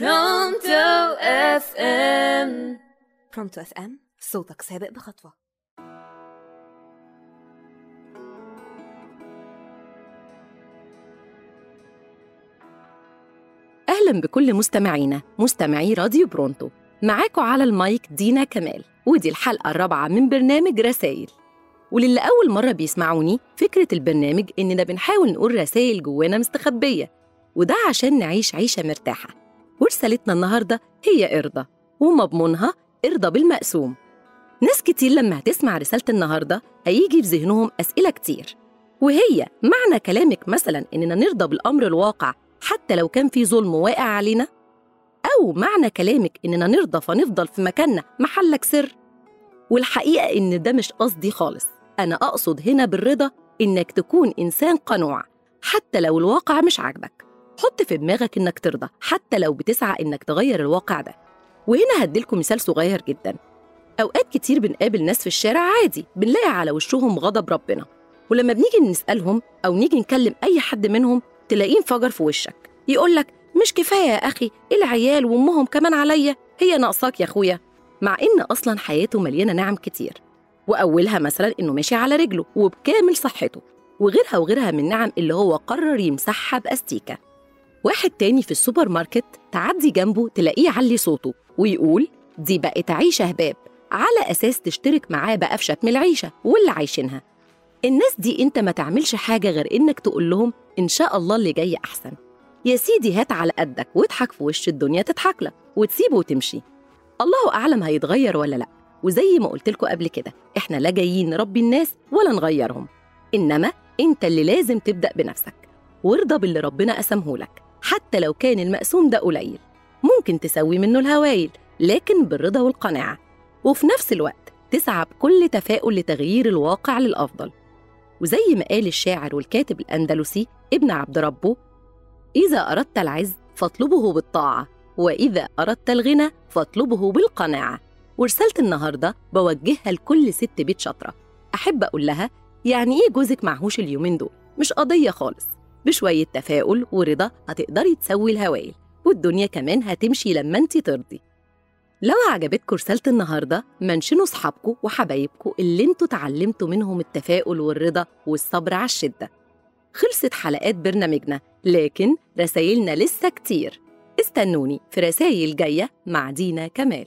Pronto FM Pronto FM صوتك سابق بخطوة. أهلا بكل مستمعينا مستمعي راديو Pronto. معاكم على المايك دينا كمال ودي الحلقة الرابعة من برنامج رسائل. وللي أول مرة بيسمعوني فكرة البرنامج إننا بنحاول نقول رسائل جوانا مستخبية وده عشان نعيش عيشة مرتاحة. ورسالتنا النهاردة هي إرضى ومضمونها إرضى بالمقسوم. ناس كتير لما هتسمع رسالة النهاردة هيجي في ذهنهم أسئلة كتير وهي معنى كلامك مثلا إننا نرضى بالأمر الواقع حتى لو كان في ظلم واقع علينا؟ أو معنى كلامك إننا نرضى فنفضل في مكاننا محلك سر؟ والحقيقة إن ده مش قصدي خالص. أنا أقصد هنا بالرضا إنك تكون إنسان قنوع حتى لو الواقع مش عاجبك. حط في دماغك إنك ترضى حتى لو بتسعى إنك تغير الواقع ده. وهنا هديلكم مثال صغير جدا. أوقات كتير بنقابل ناس في الشارع عادي بنلاقي على وشهم غضب ربنا. ولما بنيجي نسألهم أو نيجي نكلم أي حد منهم تلاقيه انفجر في وشك. يقولك مش كفاية يا أخي العيال وأمهم كمان عليا. هي ناقصاك يا أخويا. مع إن أصلا حياته مليانة نعم كتير. وأولها مثلا إنه ماشي على رجله وبكامل صحته. وغيرها وغيرها من نعم اللي هو قرر يمسحها بأستيكة. واحد تاني في السوبر ماركت تعدي جنبه تلاقيه يعلي صوته ويقول دي بقت عيشة هباب على أساس تشترك معاه بقى في شتم العيشة واللي عايشينها. الناس دي أنت ما تعملش حاجة غير إنك تقول لهم إن شاء الله اللي جاي أحسن. يا سيدي هات على قدك واضحك في وش الدنيا تضحك لك وتسيبه وتمشي. الله أعلم هيتغير ولا لأ. وزي ما قلت لكم قبل كده إحنا لا جايين نربي الناس ولا نغيرهم. إنما أنت اللي لازم تبدأ بنفسك. وارضى باللي ربنا قسمه لك. حتى لو كان المقسوم ده قليل. ممكن تسوي منه الهوايل لكن بالرضا والقناعة. وفي نفس الوقت تسعى بكل تفاؤل لتغيير الواقع للأفضل. وزي ما قال الشاعر والكاتب الأندلسي ابن عبد ربه إذا أردت العز فاطلبه بالطاعة وإذا أردت الغنى فاطلبه بالقناعة. ورسالة النهاردة بوجهها لكل ست بيت شاطرة. أحب أقول لها يعني إيه جوزك معهوش اليومين دول؟ مش قضية خالص. بشوية تفاؤل ورضا هتقدري تسوي الهوايل والدنيا كمان هتمشي لما انت ترضي. لو عجبتكم رسالة النهاردة منشنوا صحابكم وحبايبكم اللي أنتوا اتعلمتوا منهم التفاؤل والرضا والصبر على الشدة. خلصت حلقات برنامجنا لكن رسايلنا لسه كتير. استنوني في رسايل جاية مع دينا كمال.